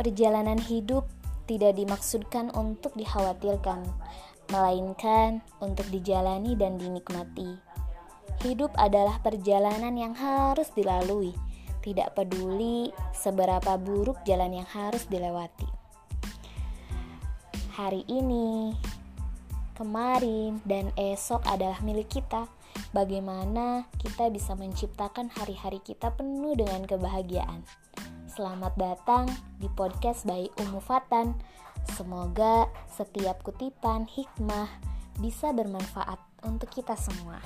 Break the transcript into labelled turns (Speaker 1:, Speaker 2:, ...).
Speaker 1: Perjalanan hidup tidak dimaksudkan untuk dikhawatirkan, melainkan untuk dijalani dan dinikmati. Hidup adalah perjalanan yang harus dilalui, tidak peduli seberapa buruk jalan yang harus dilewati. Hari ini, kemarin, dan esok adalah milik kita. Bagaimana kita bisa menciptakan hari-hari kita penuh dengan kebahagiaan? Selamat datang di podcast by Umu Fatan. Semoga setiap kutipan hikmah bisa bermanfaat untuk kita semua.